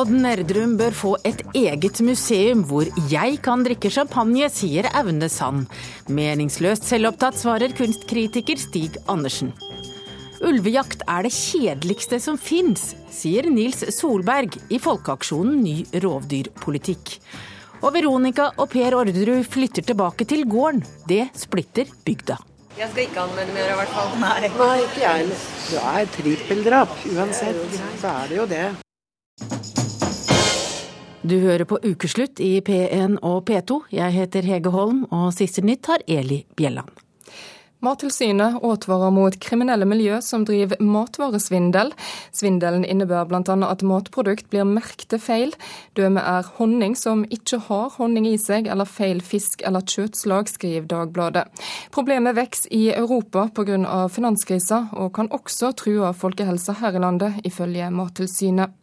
Odd Nerdrum bør få et eget museum hvor jeg kan drikke champagne, sier Aune Sand. Meningsløst selvopptatt, svarer kunstkritiker Stig Andersen. Ulvejakt er det kjedeligste som fins, sier Nils Solberg i Folkeaksjonen ny rovdyrpolitikk. Og Veronica og Per Orderud flytter tilbake til gården. Det splitter bygda. Jeg skal ikke anmelde mer, i hvert fall. Nei, Nei ikke jeg heller. Det er trippeldrap. Uansett, så er det jo det. Du hører på Ukeslutt i P1 og P2. Jeg heter Hege Holm, og siste nytt har Eli Bjelland. Mattilsynet advarer mot kriminelle miljø som driver matvaresvindel. Svindelen innebærer bl.a. at matprodukt blir merkte feil. Døme er honning som ikke har honning i seg, eller feil fisk eller kjøttslag, skriver Dagbladet. Problemet vokser i Europa pga. finanskrisa, og kan også true folkehelsa her i landet, ifølge Mattilsynet.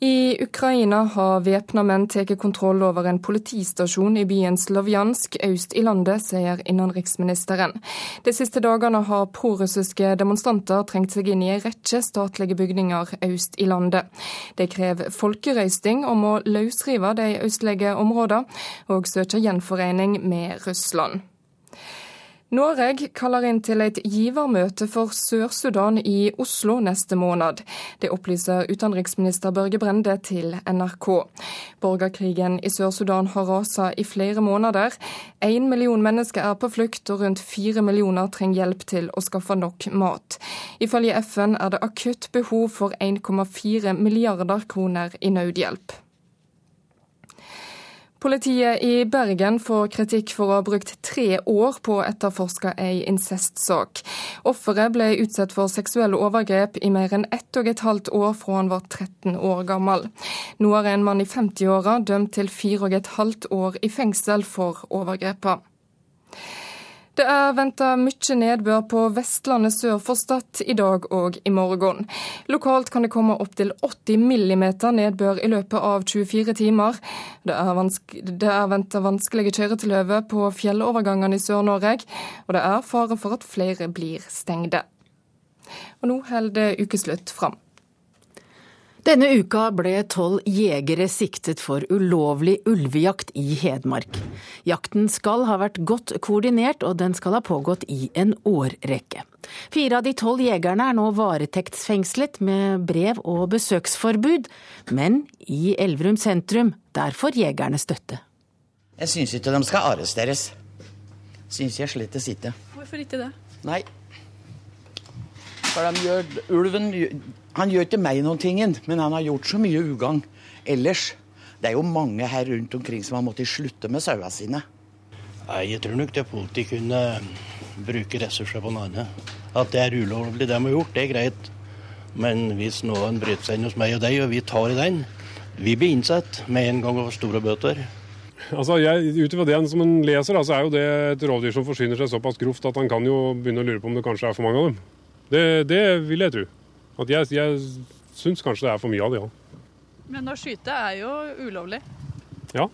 I Ukraina har væpna menn tatt kontroll over en politistasjon i byen Slovjansk øst i landet, sier innenriksministeren. De siste dagene har prorussiske demonstranter trengt seg inn i en rekke statlige bygninger øst i landet. De krever folkerøysting om å løsrive de østlige områdene, og søker gjenforening med Russland. Norge kaller inn til et givermøte for Sør-Sudan i Oslo neste måned. Det opplyser utenriksminister Børge Brende til NRK. Borgerkrigen i Sør-Sudan har rasa i flere måneder. Én million mennesker er på flukt, og rundt fire millioner trenger hjelp til å skaffe nok mat. Ifølge FN er det akutt behov for 1,4 milliarder kroner i nødhjelp. Politiet i Bergen får kritikk for å ha brukt tre år på å etterforske ei incestsak. Offeret ble utsatt for seksuelle overgrep i mer enn ett og et halvt år fra han var 13 år gammel. Nå er en mann i 50-åra dømt til fire og et halvt år i fengsel for overgrepene. Det er venta mye nedbør på Vestlandet sør for Stad i dag og i morgen. Lokalt kan det komme opptil 80 millimeter nedbør i løpet av 24 timer. Det er, vanske, er venta vanskelige kjøretilhøve på fjellovergangene i Sør-Norge, og det er fare for at flere blir stengde. Og nå holder ukeslutt fram. Denne uka ble tolv jegere siktet for ulovlig ulvejakt i Hedmark. Jakten skal ha vært godt koordinert, og den skal ha pågått i en årrekke. Fire av de tolv jegerne er nå varetektsfengslet med brev og besøksforbud, men i Elverum sentrum, der får jegerne støtte. Jeg syns ikke de skal arresteres. Syns jeg slett ikke. Hvorfor ikke det? Nei. For de gjør Ulven han gjør ikke meg noen ting, men han har gjort så mye ugagn ellers. Det er jo mange her rundt omkring som har måttet slutte med sauene sine. Nei, Jeg tror nok det politiet kunne bruke ressurser på noe annet. At det er ulovlig, det de har gjort, det er greit. Men hvis noen bryter seg inn hos meg og deg, og vi tar i den, vi blir innsatt med en gang og store bøter. Altså, Ut ifra det som en leser, så er jo det et rovdyr som forsyner seg såpass grovt at han kan jo begynne å lure på om det kanskje er for mange av dem. Det, det vil jeg tro. At jeg jeg syns kanskje det er for mye av det, ja. Men å skyte er jo ulovlig? Ja,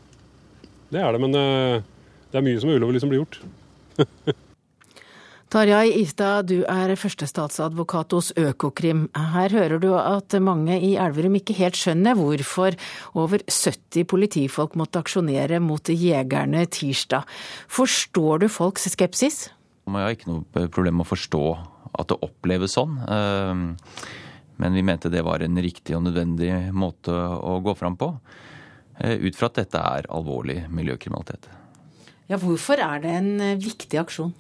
det er det. Men uh, det er mye som er ulovlig som blir gjort. Tarjei Istad, du er førstestatsadvokat hos Økokrim. Her hører du at mange i Elverum ikke helt skjønner hvorfor over 70 politifolk måtte aksjonere mot jegerne tirsdag. Forstår du folks skepsis? Jeg har ikke noe problem med å forstå at det oppleves sånn. Ehm, men vi mente det var en riktig og nødvendig måte å gå fram på. Eh, ut fra at dette er alvorlig miljøkriminalitet. Ja, Hvorfor er det en eh, viktig aksjon?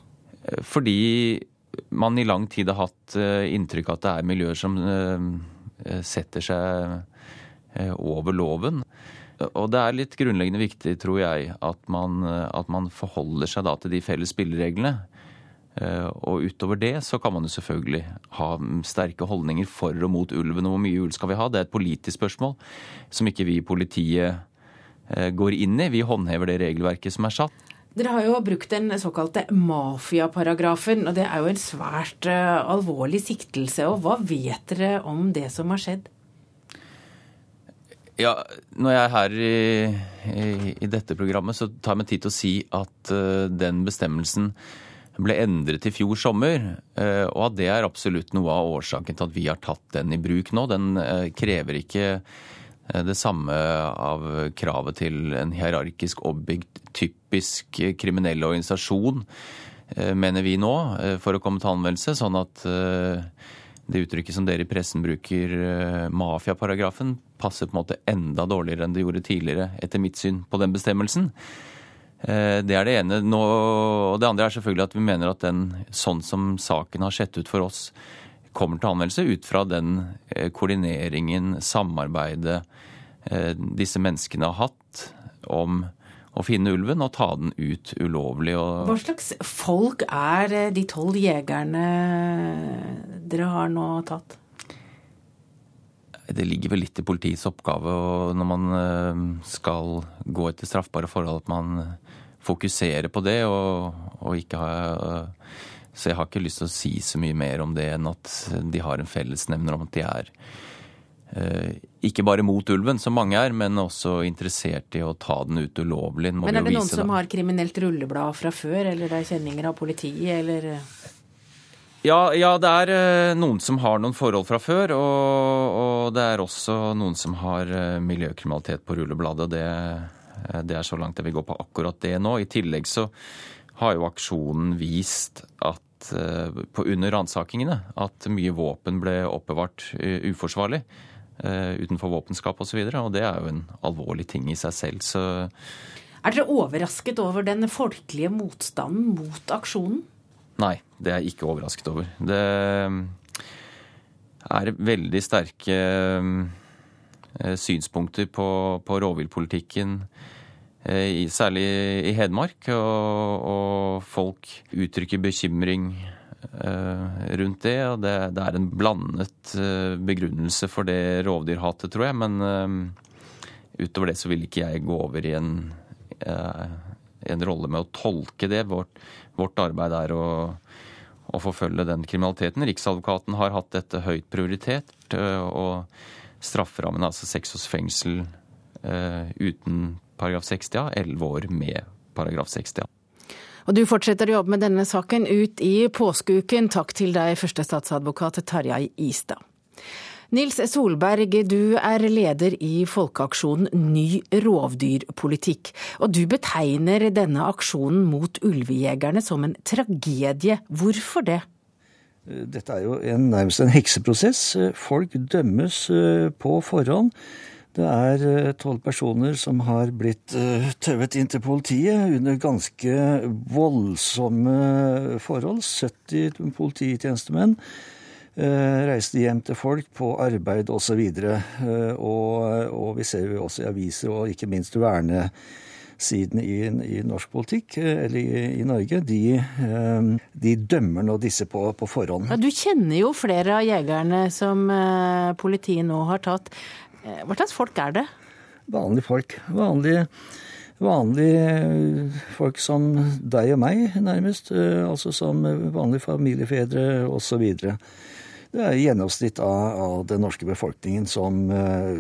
Eh, fordi man i lang tid har hatt inntrykk av at det er miljøer som setter seg over loven. Og det er litt grunnleggende viktig, tror jeg, at man, at man forholder seg da til de felles spillereglene. Eh, og utover det så kan man jo selvfølgelig ha sterke holdninger for og mot ulven. Og hvor mye ulv skal vi ha? Det er et politisk spørsmål som ikke vi i politiet eh, går inn i. Vi håndhever det regelverket som er satt. Dere har jo brukt den såkalte mafiaparagrafen, og det er jo en svært uh, alvorlig siktelse. Og hva vet dere om det som har skjedd? Ja, Når jeg er her i, i, i dette programmet, så tar jeg meg tid til å si at uh, den bestemmelsen ble endret i fjor sommer, eh, og at det er absolutt noe av årsaken til at vi har tatt den i bruk nå. Den eh, krever ikke Det samme av kravet til en hierarkisk oppbygd, typisk kriminell organisasjon, mener vi nå, for å komme til anvendelse. Sånn at det uttrykket som dere i pressen bruker, mafiaparagrafen, passer på en måte enda dårligere enn det gjorde tidligere, etter mitt syn, på den bestemmelsen. Det er det ene. Nå, og det andre er selvfølgelig at vi mener at den, sånn som saken har sett ut for oss, kommer til anvendelse ut fra den koordineringen, samarbeidet disse menneskene har hatt om å finne ulven og ta den ut ulovlig. Hva slags folk er de tolv jegerne dere har nå tatt? Det ligger vel litt i politiets oppgave og når man skal gå etter straffbare forhold, at man fokuserer på det og, og ikke har Så jeg har ikke lyst til å si så mye mer om det enn at de har en fellesnevner om at de er ikke bare mot ulven, som mange er, men også interessert i å ta den ut ulovlig. men er det noen som har kriminelt rulleblad fra før, eller det er kjenninger av politiet, eller? Ja, ja, det er noen som har noen forhold fra før, og, og det er også noen som har miljøkriminalitet på rullebladet. det, det er så langt jeg vil gå på akkurat det nå. I tillegg så har jo aksjonen vist at på under ransakingene at mye våpen ble oppbevart uforsvarlig utenfor våpenskap osv. Og, så og det er jo en alvorlig ting i seg selv. Så Er dere overrasket over den folkelige motstanden mot aksjonen? Nei, det er jeg ikke overrasket over. Det er veldig sterke synspunkter på, på rovviltpolitikken. Særlig i Hedmark. Og, og folk uttrykker bekymring rundt det. Og det, det, er en blandet begrunnelse for det rovdyrhatet, tror jeg. Men utover det så vil ikke jeg gå over i en, en rolle med å tolke det. Vårt, vårt arbeid er å, å, forfølge den kriminaliteten. Riksadvokaten har hatt dette høyt prioritert. Og strafferammen er altså seks års fengsel uten paragraf 60 A, elleve år med paragraf 60 A. Og du fortsetter å jobbe med denne saken ut i påskeuken. Takk til deg, førstestatsadvokat Tarjei Istad. Nils Solberg, du er leder i folkeaksjonen Ny rovdyrpolitikk. Og du betegner denne aksjonen mot ulvejegerne som en tragedie. Hvorfor det? Dette er jo en, nærmest en hekseprosess. Folk dømmes på forhånd. Det er tolv personer som har blitt tauet inn til politiet under ganske voldsomme forhold. 70 polititjenestemenn reiste hjem til folk på arbeid osv. Og, og vi ser jo også i aviser, og ikke minst vernesidene i, i norsk politikk, eller i, i Norge, de, de, dømmer nå disse på, på forhånd. Ja, du kjenner jo flere av jegerne som politiet nå har tatt. Hva slags folk er det? Vanlige folk. Vanlige, vanlige folk som deg og meg, nærmest. Altså som vanlige familiefedre osv. Det er gjennomsnitt av, av den norske befolkningen som,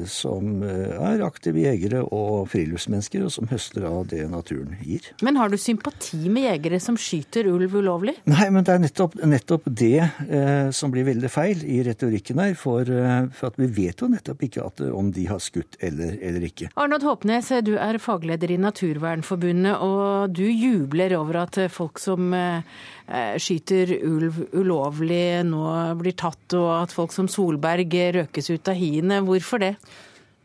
som, er aktive jegere og friluftsmennesker, og som høster av det naturen gir. Men har du sympati med jegere som skyter ulv ulovlig? Nei, men det er nettopp, nettopp det eh, som blir veldig feil i retorikken her. For, for, at vi vet jo nettopp ikke at, om de har skutt eller, eller ikke. Arnold Håpnes, du er fagleder i Naturvernforbundet, og du jubler over at folk som eh, skyter ulv ulovlig nå blir tatt, og at folk som Solberg røkes ut av hiene. Hvorfor det?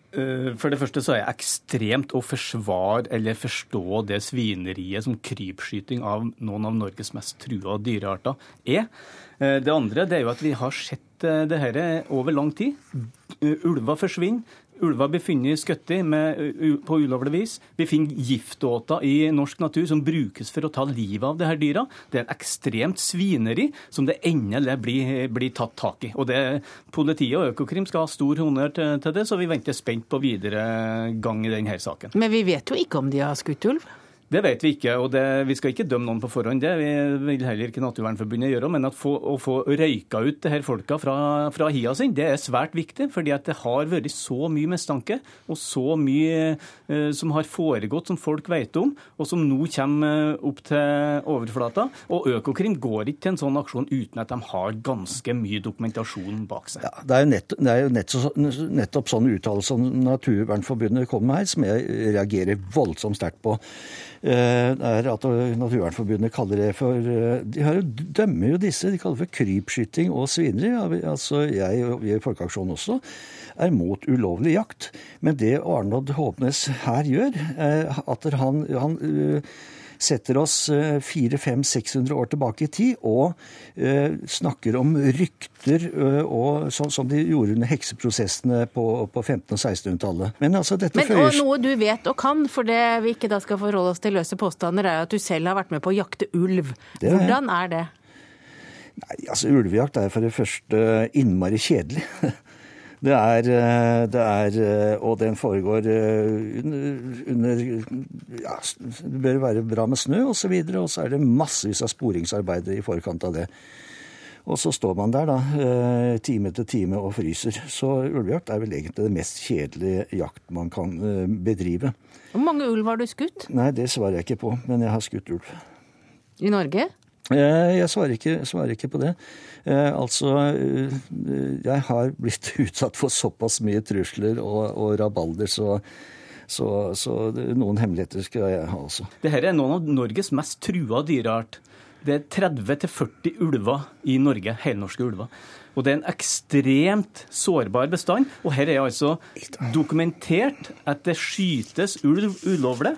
For det første så er jeg ekstremt å forsvare eller forstå det svineriet som krypskyting av noen av Norges mest trua dyrearter er. Det andre det er jo at vi har sett det her over lang tid. Ulver forsvinner. Ulver blir funnet skutt på ulovlig vis. Vi finner giftåter i norsk natur som brukes for å ta livet av disse dyra. Det er et ekstremt svineri som det endelig blir, blir tatt tak i. Og det, Politiet og Økokrim skal ha stor honnør til, til, det, så vi venter spent på videre gang i denne saken. Men vi vet jo ikke om de har skutt ulv? Det vet vi ikke, og det, vi skal ikke dømme noen på forhånd. Det vil heller ikke Naturvernforbundet gjøre. Men få, å få røyka ut det her folka fra, fra hia sin, det er svært viktig. fordi det har vært så mye mistanke og så mye eh, som har foregått som folk vet om, og som nå kommer opp til overflata. Og Økokrim går ikke til en sånn aksjon uten at de har ganske mye dokumentasjon bak seg. Ja, det er jo, nett, det er jo nettopp, nettopp sånne uttalelser som Naturvernforbundet kommer med her, som jeg reagerer voldsomt sterkt på. Eh, er at Naturvernforbundet kaller det for de De jo, dømmer jo disse, de kaller det for krypskyting og svineri. Altså jeg og vi i Folkeaksjonen også er mot ulovlig jakt. Men det Arnold Håpnes her gjør, er at han, han setter oss 400-500-600 år tilbake i tid og uh, snakker om rykter, uh, og, som de gjorde under hekseprosessene på, på 1500- og 1600-tallet. Men, altså, Men og noe du vet og kan, for det vi ikke da skal forholde oss til løse påstander, er at du selv har vært med på å jakte ulv. Hvordan er det? Nei, altså Ulvejakt er for det første innmari kjedelig. Det er, eh, det er, eh, Og den foregår eh, under, under ja, Det bør være bra med snø osv., og, så videre, og så er det massevis av sporingsarbeid i forkant av det. Og så står man der da, time etter time og fryser. Så ulvejakt er vel egentlig det mest kjedelige jakt man kan bedrive. Hvor mange ulv har du skutt? Nei, Det svarer jeg ikke på, men jeg har skutt ulv. I Norge? Jeg svarer ikke, svarer ikke på det. Eh, altså, eh, jeg har blitt utsatt for såpass mye trusler og, og rabalder, så, så, så, noen hemmeligheter skal jeg ha også. Dette er noen av Norges mest trua dyreart. Det er 30-40 ulver i Norge, helnorske ulver. Og det er en ekstremt sårbar bestand. Og her er altså dokumentert at det skytes ulv ulovlig.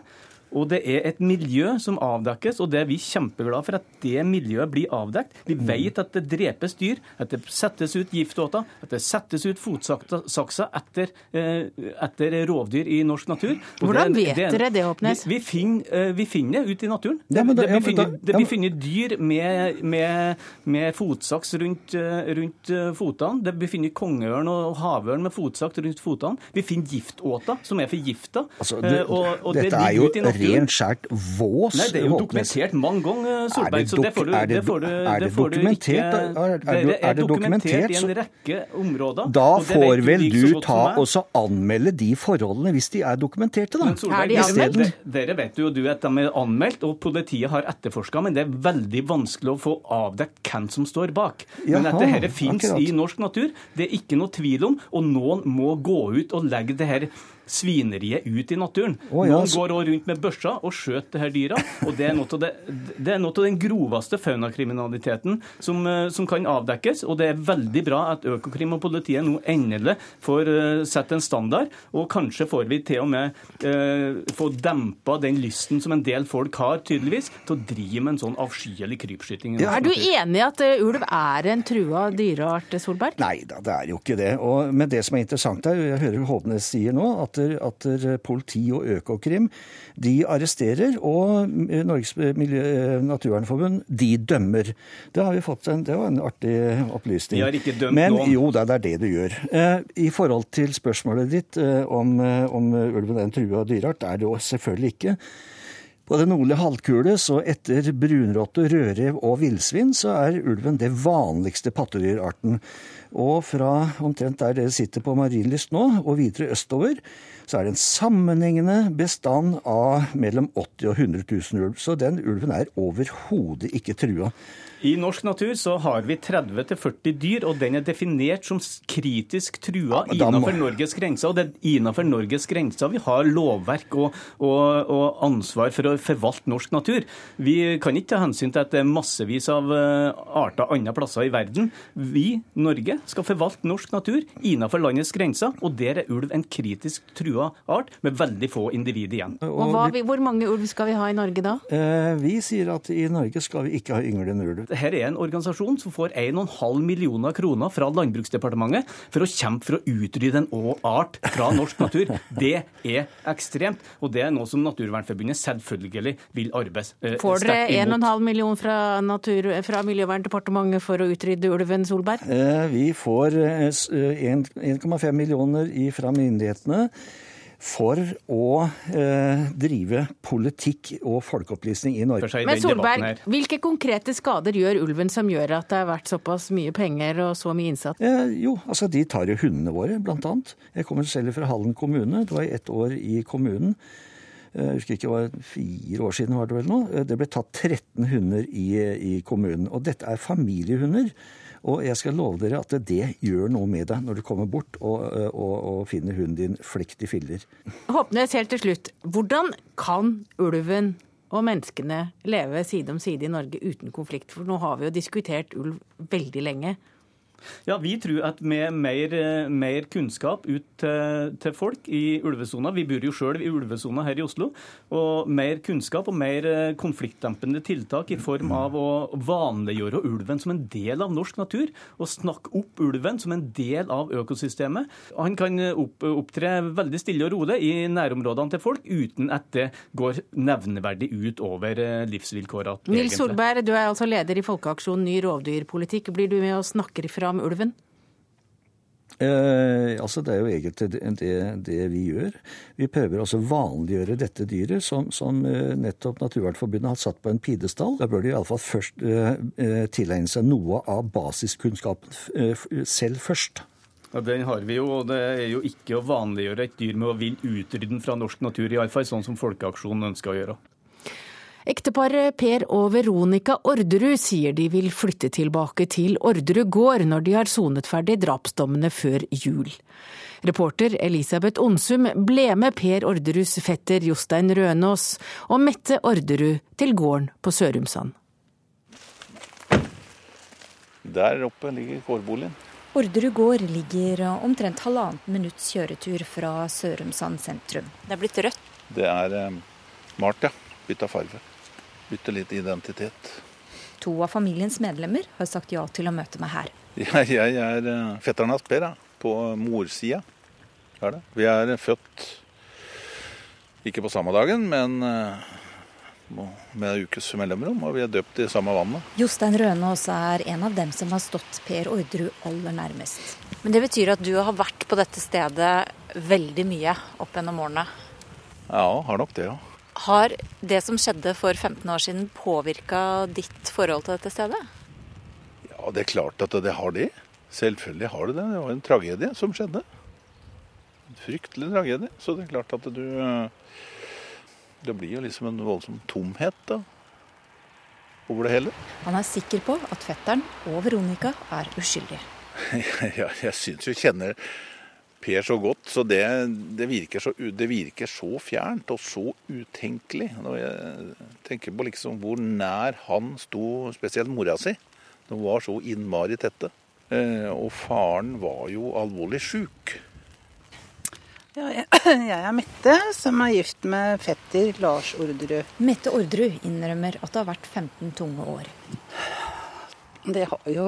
Og det er et miljø som avdekkes, og det er vi kjempeglade for at det miljøet blir avdekt. Vi mm. vet at det drepes dyr, at det settes ut giftåter, at det settes ut fotsakser etter, eh, etter, rovdyr i norsk natur. Og Hvordan det, vet dere det, Håpnes? Vi, vi, finner, eh, vi, finner, det ute i naturen. Det, det, blir, funnet, det blir funnet dyr med, med, med fotsaks rundt, eh, rundt, fotene. Det blir funnet kongeørn og havørn med fotsaks rundt fotene. Vi finner giftåter som er forgifta. Altså, og, og dette er jo rent skjært vås. Nei, Det er jo dokumentert mange ganger, Solberg. så det får du, det får du, er det dokumentert? Er, det, er det dokumentert i en rekke områder. Da får vel du ta og anmelde de forholdene hvis de er dokumenterte, da. Solberg, er de anmeldt? Dere vet jo du at de er anmeldt, og politiet har etterforska, men det er veldig vanskelig å få avdekket hvem som står bak. Men at dette fins i norsk natur, det er ikke noe tvil om, og noen må gå ut og legge det her svineriet ut i naturen. Oh, ja. Noen går også rundt med børsa og skjøter det her dyra. og Det er noe av, det, det er noe av den groveste faunakriminaliteten som, eh, som, kan avdekkes. og Det er veldig bra at Økokrim og politiet nå endelig får uh, sette en standard. Og kanskje får vi til og med uh, få dempa den lysten som en del folk har, tydeligvis, til å drive med en sånn avskyelig krypskyting. Ja, er du enig i at ulv er en trua dyreart, Solberg? Nei da, det er jo ikke det. Og, men det som er interessant her, jeg hører Hovnes sier nå, at at, at politi og Økokrim de arresterer, og Norges Miljø Naturvernforbund de dømmer. Det har vi fått en, det var en artig opplysning. De har ikke dømt Men noen. jo, det er det du gjør. Eh, I forhold til spørsmålet ditt eh, om, eh, om ulven er en trua dyreart, er det jo selvfølgelig ikke. På den nordlige halvkule, så etter brunrotte, rødrev og villsvin, så er ulven det vanligste pattedyrarten. Og fra omtrent der dere sitter på Marienlyst nå, og videre østover, så er det en sammenhengende bestand av mellom 80 og 100 000 ulv. Så den ulven er overhodet ikke trua. I norsk natur så har vi 30-40 dyr, og den er definert som kritisk trua ja, innenfor må... Norges grenser. Og det er innenfor Norges grenser vi har lovverk og, og, og, ansvar for å forvalte norsk natur. Vi kan ikke ta hensyn til at det er massevis av eh, arter andre plasser i verden. Vi, Norge, skal forvalte norsk natur innenfor landets grenser, og der er ulv en kritisk trua art med veldig få individ igjen. Og hva, Hvor mange ulv skal vi ha i Norge da? Eh, vi sier at i Norge skal vi ikke ha ynglende ulv. Dette er en organisasjon som får 1,5 millioner kroner fra Landbruksdepartementet for å kjempe for å utrydde en art fra norsk natur. Det er ekstremt, og det er noe som Naturvernforbundet selvfølgelig vil arbeide imot. Får dere 1,5 million fra, natur, fra Miljøverndepartementet for å utrydde ulven, Solberg? Eh, vi får 1,5 millioner fra myndighetene for å eh, drive politikk og folkeopplysning i Norge. Men Solberg, hvilke konkrete skader gjør ulven som gjør at det er verdt såpass mye penger og så mye innsats? Eh, jo, altså de tar jo hundene våre, blant annet. Jeg kommer selv fra Hallen kommune. Det var ett år i kommunen. Eh, jeg husker ikke, det var fire år siden var det vel nå. Eh, det ble tatt 13 hunder i, i kommunen. Og dette er familiehunder. Og jeg skal love dere at det gjør noe med deg når du kommer bort og, og, og finner hunden din flekt filler. Håpnes helt til slutt. Hvordan kan ulven og menneskene leve side om side i Norge uten konflikt? For nå har vi jo diskutert ulv veldig lenge. Ja, Vi tror at med mer, mer kunnskap ut til, til, folk i ulvesona Vi bor jo sjøl i ulvesona her i Oslo. Og mer kunnskap og mer eh, konfliktdempende tiltak i form av å vanliggjøre ulven som en del av norsk natur. Og snakke opp ulven som en del av økosystemet. Han kan opp, opptre veldig stille og rolig i nærområdene til folk uten at det går nevneverdig ut over eh, livsvilkårene. Nils Solberg, du er altså leder i Folkeaksjonen ny rovdyrpolitikk. Blir du med og snakker ifra om ulven? Eh, altså Det er jo egentlig det, det, det, vi gjør. Vi prøver altså vanliggjøre dette dyret, som, som eh, nettopp Naturvernforbundet har satt på en pidestall. Da bør de iallfall først eh, eh, tilegne seg noe av basiskunnskapen eh, selv først. Ja, Den har vi jo, og det er jo ikke å vanliggjøre et dyr med å vil utrydde den fra norsk natur, iallfall sånn som Folkeaksjonen ønsker å gjøre. Ekteparet Per og Veronica Orderud sier de vil flytte tilbake til Orderud gård når de har sonet ferdig drapsdommene før jul. Reporter Elisabeth Onsum ble med Per Orderuds fetter Jostein Rønås og Mette Orderud til gården på Sørumsand. Der oppe ligger gårdboligen. Orderud gård ligger omtrent halvannet minutts kjøretur fra Sørumsand sentrum. Det er blitt rødt? Det er eh, malt, ja. Bytta farge bytte litt identitet. To av familiens medlemmer har sagt ja til å møte meg her. Ja, jeg er uh, fetteren hans Per, på morsida. Er. Vi er født ikke på samme dagen, men uh, med en ukes mellomrom, og vi er døpt i samme vannet. Jostein Rønås er en av dem som har stått Per Orderud aller nærmest. Men det betyr at du har vært på dette stedet veldig mye opp gjennom årene? Ja, har nok det, ja. Har det som skjedde for 15 år siden påvirka ditt forhold til dette stedet? Ja, det er klart at det har det. Selvfølgelig har det det. Det var en tragedie som skjedde. En fryktelig tragedie. Så det er klart at du Det blir jo liksom en voldsom tomhet da, over det hele. Han er sikker på at fetteren og Veronica er uskyldige. ja, jeg syns jo kjenner Per så godt, så det, det, virker så, det, virker så, fjernt og så utenkelig. Når jeg tenker på liksom hvor nær han sto, spesielt mora si. De var så innmari tette. Eh, og faren var jo alvorlig sjuk. Ja, jeg, jeg, er Mette, som er gift med fetter Lars Orderud. Mette Orderud innrømmer at det har vært 15 tunge år. Det har jo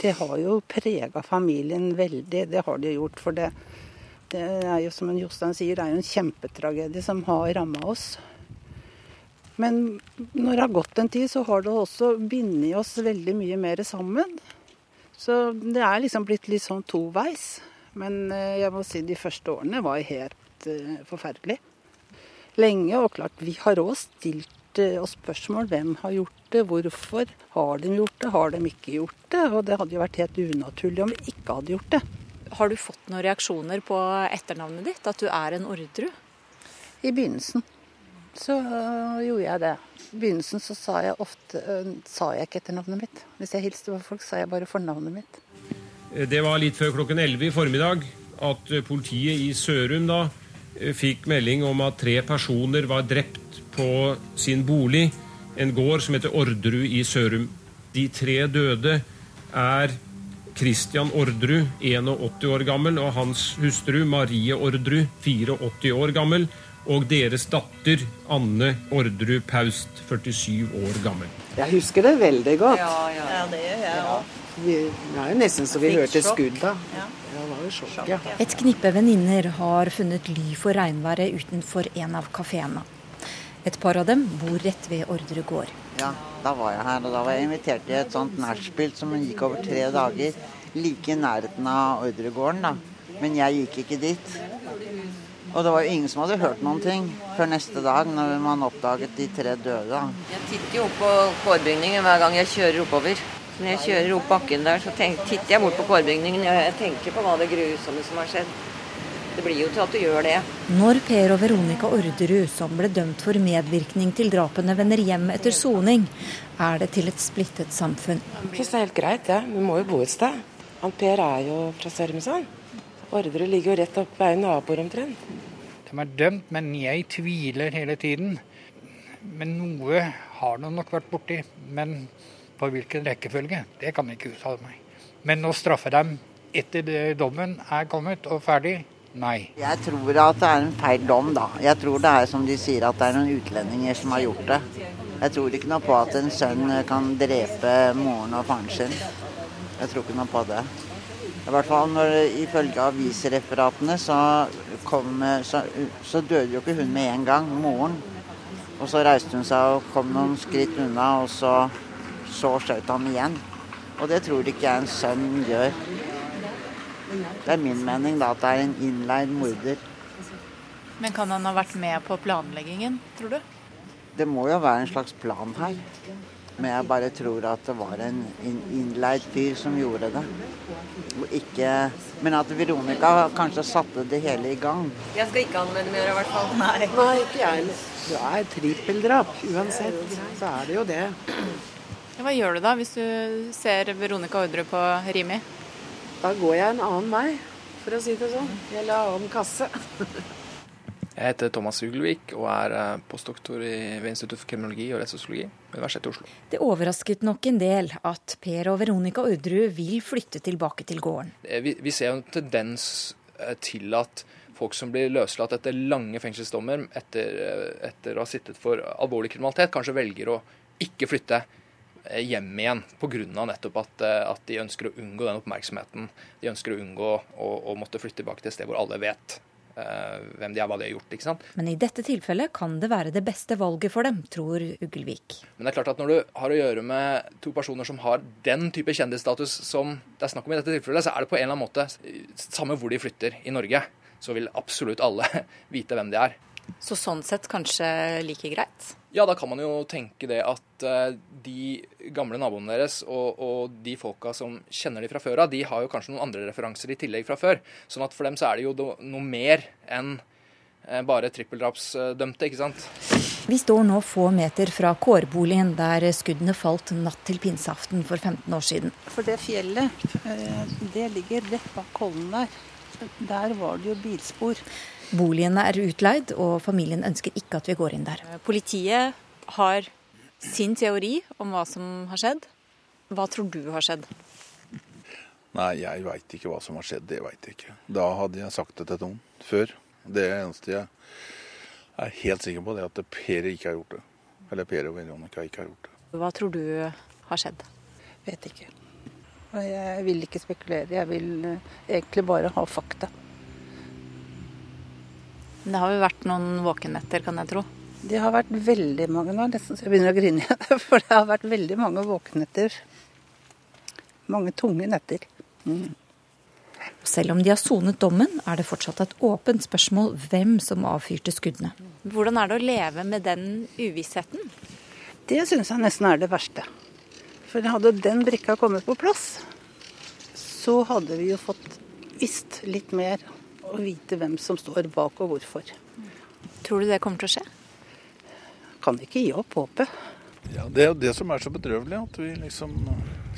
det har jo prega familien veldig. Det har det gjort. For det, det er jo som Jostein sier, det er jo en kjempetragedie som har ramma oss. Men når det har gått en tid, så har det også bindet oss veldig mye mer sammen. Så det er liksom blitt litt sånn toveis. Men eh, jeg må si de første årene var helt uh, forferdelig. Lenge, og klart vi har òg stilt stilt oss spørsmål hvem har gjort det, hvorfor har de gjort det, har de ikke gjort det. Og det hadde jo vært helt unaturlig om vi ikke hadde gjort det. Har du fått noen reaksjoner på etternavnet ditt, at du er en Orderud? I begynnelsen så gjorde jeg det. I begynnelsen så sa jeg ofte sa jeg ikke etternavnet mitt. Hvis jeg hilste på folk, sa jeg bare fornavnet mitt. Det var litt før klokken 11 i formiddag at politiet i Sørum da fikk melding om at tre personer var drept på sin bolig, en gård som heter Orderud i Sørum. De tre døde er Christian Orderud, 81 år gammel, og hans hustru Marie Orderud, 84 år gammel, og deres datter Anne Orderud Paust, 47 år gammel. Jeg husker det veldig godt. Ja, ja. ja det gjør jeg òg. Det er jo nesten så vi hørte skudda. Ja. Sjokk, ja. Et knippe venninner har funnet ly for regnværet utenfor en av kafeene. Et par av dem bor rett ved Ordre gård. Ja, da var jeg her. Og da var jeg invitert til et sånt nachspiel som gikk over tre dager. Like i nærheten av Ordregården, da. Men jeg gikk ikke dit. Og det var jo ingen som hadde hørt noen ting før neste dag, når man oppdaget de tre døde. Jeg titter jo opp på kårbygningen hver gang jeg kjører oppover. Så når jeg kjører opp bakken der, så tenk, titter jeg bort på kårbygningen. og jeg tenker på hva det grusomme som har skjedd. Det blir jo til at du gjør det. Når Per og Veronica Orderud, som ble dømt for medvirkning til drapene, vender hjem etter soning, er det til et splittet samfunn. Jeg synes det er helt greit, det. Ja. Vi må jo bo et sted. Han Per er jo fra Sørumsand. Orderud ligger jo rett opp ved naboer omtrent. De er dømt, men jeg tviler hele tiden. Men noe har de nok vært borti. Men på hvilken rekkefølge, det kan jeg ikke uttale meg. Men å straffe dem etter dommen er kommet og ferdig, nei. Jeg tror at det er en feil dom, da. Jeg tror det er som de sier, at det er noen utlendinger som har gjort det. Jeg tror ikke noe på at en sønn kan drepe moren og faren sin. Jeg tror ikke noe på det. I hvert fall når Ifølge avisreferatene så, kom, så, så døde jo ikke hun med en gang, moren. Og så reiste hun seg og kom noen skritt unna, og så så skjøt han igjen. Og det tror ikke jeg en sønn gjør. Det er min mening da, at det er en innleid morder. Men kan han ha vært med på planleggingen, tror du? Det må jo være en slags plan her. Men jeg bare tror at det var en innleid fyr som gjorde det. Ikke, men at Veronica kanskje satte det hele i gang. Jeg skal ikke anmelde mer i hvert fall. Nei, Nei ikke jeg heller. Det er trippeldrap. Uansett, så er det jo det. Hva gjør du da hvis du ser Veronica Ordre på Rimi? Da går jeg en annen vei, for å si det sånn. Eller annen kasse. Jeg heter Thomas Ugelvik og er postdoktor ved Institutt for kriminologi og rettssosiologi ved Universitetet i Oslo. Det overrasket nok en del at Per og Veronica Orderud vil flytte tilbake til gården. Vi, vi ser en tendens til at folk som blir løslatt etter lange fengselsdommer etter, etter å ha sittet for alvorlig kriminalitet, kanskje velger å ikke flytte hjem igjen pga. nettopp at, at de ønsker å unngå den oppmerksomheten. De ønsker å unngå å, å måtte flytte tilbake til et sted hvor alle vet uh, hvem de er, hva de har gjort. ikke sant? Men i dette tilfellet kan det være det beste valget for dem, tror Ugelvik. Men det er klart at når du har å gjøre med to personer som har den type kjendisstatus som det er snakk om i dette tilfellet, så er det på en eller annen måte samme hvor de flytter i Norge, så vil absolutt alle vite hvem de er. Så sånn sett kanskje like greit? Ja, da kan man jo tenke det at de gamle naboene deres og, og, de folka som kjenner de fra før av, de har jo kanskje noen andre referanser i tillegg fra før. Sånn at for dem så er det jo noe mer enn bare trippeldrapsdømte, ikke sant. Vi står nå få meter fra kårboligen der skuddene falt natt til pinseaften for 15 år siden. For det fjellet, det ligger rett bak kollen der. Der var det jo bilspor. Boligene er utleid, og familien ønsker ikke at vi går inn der. Politiet har sin teori om hva som har skjedd. Hva tror du har skjedd? Nei, jeg veit ikke hva som har skjedd. Det veit jeg ikke. Da hadde jeg sagt det til noen før. Det eneste jeg er helt sikker på, det er at Per ikke har gjort det. Eller Per og Veronica ikke har gjort det. Hva tror du har skjedd? Vet ikke. Jeg vil ikke spekulere. Jeg vil egentlig bare ha fakta. Det har jo vært noen våkenetter, kan jeg tro? Det har vært veldig mange nå, nesten så jeg begynner å grine igjen. For det har vært veldig mange våkenetter. Mange tunge netter. Mm. Selv om de har sonet dommen, er det fortsatt et åpent spørsmål hvem som avfyrte skuddene. Hvordan er det å leve med den uvissheten? Det syns jeg nesten er det verste. For hadde den brikka kommet på plass, så hadde vi jo fått visst litt mer og vite hvem som står bak og hvorfor. Tror du det kommer til å skje? Kan ikke gi opp håpet. Ja, Det er jo det som er så bedrøvelig, at vi liksom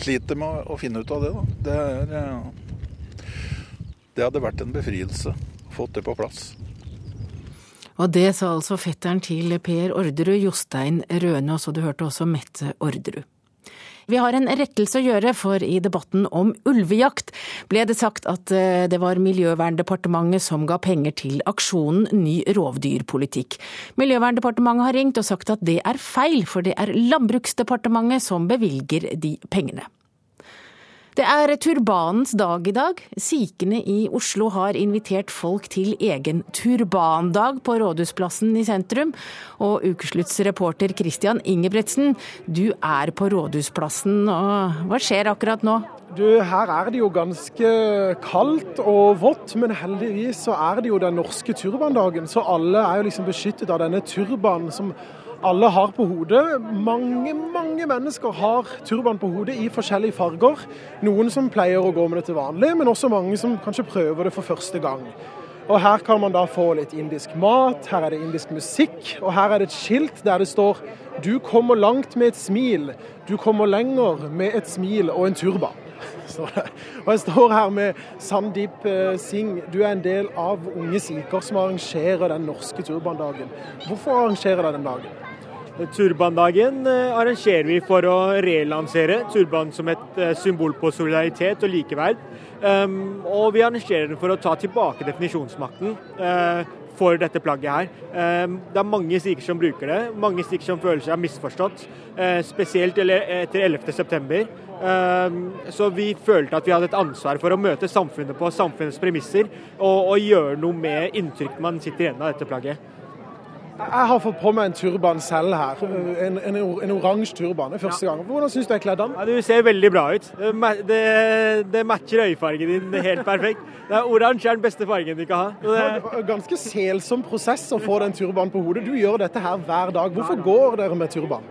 sliter med å finne ut av det. Da. Det, er, det hadde vært en befrielse å få det på plass. Og det sa altså fetteren til Per Orderud, Jostein Røne, og så du hørte også Mette Orderud. Vi har en rettelse å gjøre, for i debatten om ulvejakt ble det sagt at det var Miljøverndepartementet som ga penger til aksjonen Ny rovdyrpolitikk. Miljøverndepartementet har ringt og sagt at det er feil, for det er Landbruksdepartementet som bevilger de pengene. Det er turbanens dag i dag. Sikhene i Oslo har invitert folk til egen turbandag på Rådhusplassen i sentrum. Og ukesluttsreporter Christian Ingebretsen, du er på Rådhusplassen, og hva skjer akkurat nå? Du, Her er det jo ganske kaldt og vått, men heldigvis så er det jo den norske turbandagen. Så alle er jo liksom beskyttet av denne turbanen som alle har på hodet. Mange mange mennesker har turban på hodet i forskjellige farger. Noen som pleier å gå med det til vanlig, men også mange som kanskje prøver det for første gang. Og Her kan man da få litt indisk mat, her er det indisk musikk, og her er det et skilt der det står 'Du kommer langt med et smil, du kommer lenger med et smil og en turban'. Og Jeg står her med Sandeep eh, Singh. Du er en del av Unge sikher som arrangerer den norske turbandagen. Hvorfor arrangerer dere den dagen? Turbandagen eh, arrangerer vi for å relansere turban som et eh, symbol på solidaritet og likeverd. Um, og vi arrangerer den for å ta tilbake definisjonsmakten uh, for dette plagget her. Um, det er mange sikher som bruker det, mange sikher som føler seg misforstått. Spesielt etter 11.9. Um, så vi følte at vi hadde et ansvar for å møte samfunnet på samfunnets premisser, og, og gjøre noe med inntrykk man sitter igjen av dette plagget. Jeg har fått på meg en turban selv her. En, en, en oransje turban. Det er første gang. Hvordan syns du jeg er kledd den? Ja, du ser veldig bra ut. Det, det matcher øyefargen din helt perfekt. Oransje er den beste fargen du kan ha. Det er ganske selsom prosess å få den turbanen på hodet. Du gjør dette her hver dag. Hvorfor går dere med turban?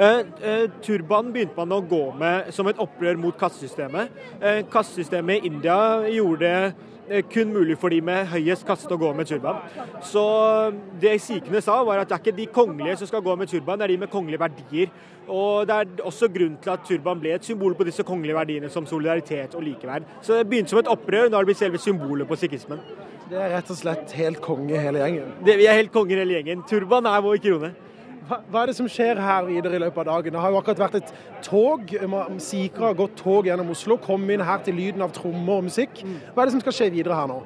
Uh, uh, turban begynte man å gå med som et opprør mot kassesystemet. Uh, kassesystemet i India gjorde det kun mulig for de med høyest kaste å gå med turban. Så det sikhene sa, var at det er ikke de kongelige som skal gå med turban, det er de med kongelige verdier. Og Det er også grunnen til at turban ble et symbol på disse kongelige verdiene som solidaritet og likeverd. Så det begynte som et opprør, nå har det blitt selve symbolet på sikhismen. Det er rett og slett helt konge hele gjengen? Det, vi er helt konger hele gjengen. Turban er vår krone. Hva er det som skjer her videre i løpet av dagen? Det har jo akkurat vært et tog. Sikra har gått tog gjennom Oslo. Kom inn her til lyden av trommer og musikk. Hva er det som skal skje videre her nå?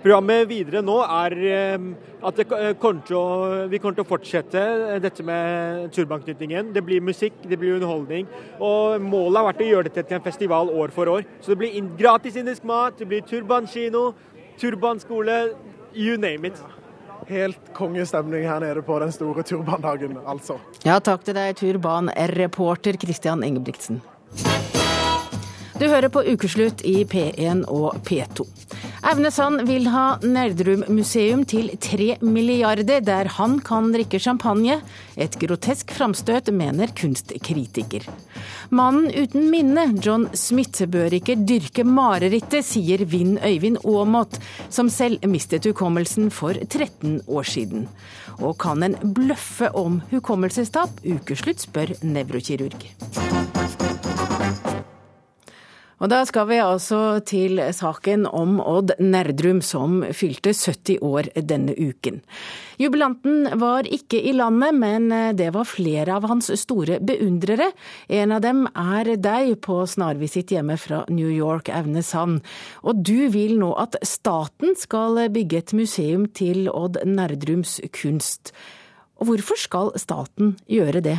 Programmet videre nå er eh, at kommer å, vi kommer til å fortsette dette med turbanknytningen. Det blir musikk, det blir underholdning. Og målet har vært å gjøre dette til en festival år for år. Så det blir gratis indisk mat, det blir turbankino, turbanskole, you name it helt kongestemning her nede på den store turbandagen, altså. Ja, takk til deg, turbanreporter Christian Ingebrigtsen. Du hører på Ukeslutt i P1 og P2. Aune vil ha Nerdrum-museum til tre milliarder, der han kan drikke champagne. Et grotesk framstøt, mener kunstkritiker. Mannen uten minne, John Smith, bør ikke dyrke marerittet, sier Vinn Øyvind Aamodt, som selv mistet hukommelsen for 13 år siden. Og kan en bløffe om hukommelsestap? Ukeslutt spør nevrokirurg. Og da skal vi altså til saken om Odd Nerdrum som fylte 70 år denne uken. Jubilanten var ikke i landet, men det var flere av hans store beundrere. En av dem er deg på snarvisitt hjemme fra New York, Aune Sand. Og du vil nå at staten skal bygge et museum til Odd Nerdrums kunst. Og hvorfor skal staten gjøre det?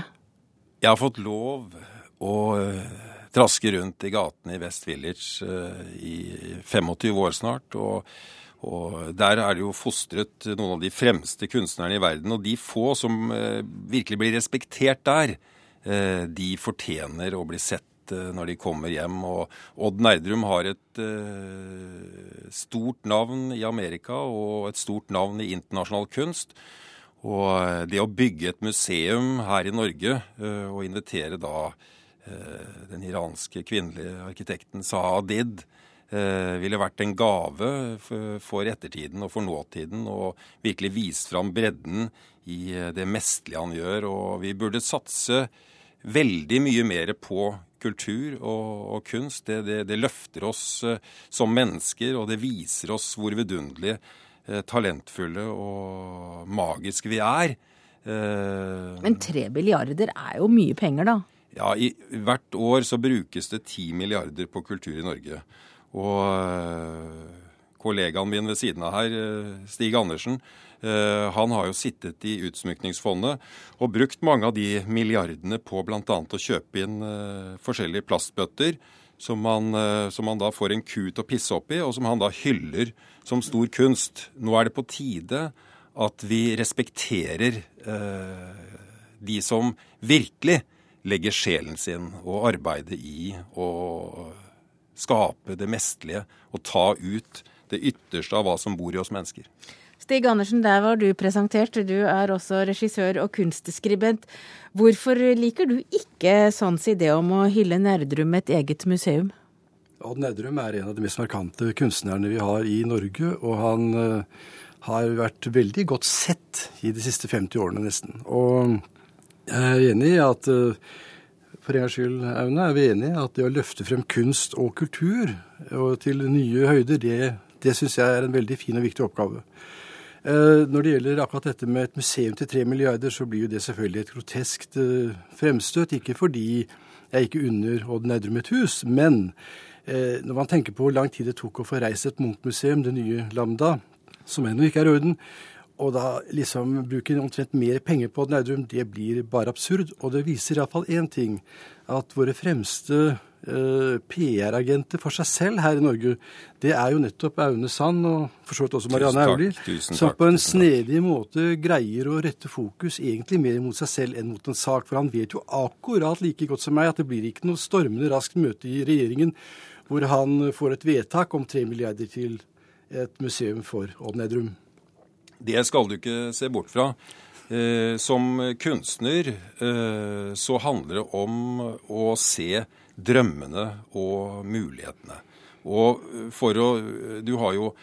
Jeg har fått lov å traske rundt i gatene i West Village uh, i 25 år snart. og og Der er det jo fostret noen av de fremste kunstnerne i verden. Og de få som uh, virkelig blir respektert der, uh, de fortjener å bli sett når de kommer hjem. Og Odd Nerdrum har et stort navn i Amerika og et stort navn i internasjonal kunst. Og det å bygge et museum her i Norge og invitere da Eh, den iranske kvinnelige arkitekten Saadid eh, ville vært en gave for ettertiden og for nåtiden, og virkelig vist fram bredden i eh, det mesterlige han gjør. Og vi burde satse veldig mye mer på kultur og, og kunst. Det, det, det, løfter oss som mennesker, og det viser oss hvor vidunderlige, talentfulle og magiske vi er. Men tre milliarder er jo mye penger, da? Ja, i, Hvert år så brukes det 10 milliarder på kultur i Norge. Og øh, kollegaen min ved siden av her, øh, Stig Andersen, øh, han har jo sittet i Utsmykningsfondet og brukt mange av de milliardene på bl.a. å kjøpe inn forskjellige plastbøtter som man, eh, som man da får en ku til å pisse opp i, og som han da hyller som stor kunst. Nå er det på tide at vi respekterer eh, de som virkelig legger sjelen sin og arbeide i å skape det mestlige og ta ut det ytterste av hva som bor i oss mennesker. Stig Andersen, der var du presentert. Du er også regissør og kunstskribent. Hvorfor liker du ikke Sands idé om å hylle Nerdrum med et eget museum? Odd Nerdrum er en av de mest markante kunstnerne vi har i Norge, og han uh, har vært veldig godt sett i de siste 50 årene nesten. Og jeg er enig i at uh, for en gangs skyld, Aune, er vi enige at det å løfte frem kunst og kultur og til nye høyder, det, det syns jeg er en veldig fin og viktig oppgave. Eh, når det gjelder akkurat dette med et museum til tre milliarder, så blir jo det selvfølgelig et groteskt eh, fremstøt. Ikke fordi jeg ikke unner Odd Nerdrum et hus, men eh, når man tenker på hvor lang tid det tok å få reist et Munch-museum, det nye Lambda, som ennå ikke er i orden, og da liksom bruke omtrent mer penger på Nerdrum, det blir bare absurd. Og det viser iallfall én ting, at våre fremste Eh, PR-agenter for seg selv her i Norge, det er jo nettopp Aune Sand og for så vidt også Marianne Aulie, som på en snedig måte greier å rette fokus egentlig mer mot seg selv enn mot en sak. For han vet jo akkurat like godt som meg at det blir ikke noe stormende raskt møte i regjeringen hvor han får et vedtak om tre milliarder til et museum for Odd Nedrum. Det skal du ikke se bort fra. Eh, som kunstner eh, så handler det om å se drømmene og mulighetene. Og for å Du har jo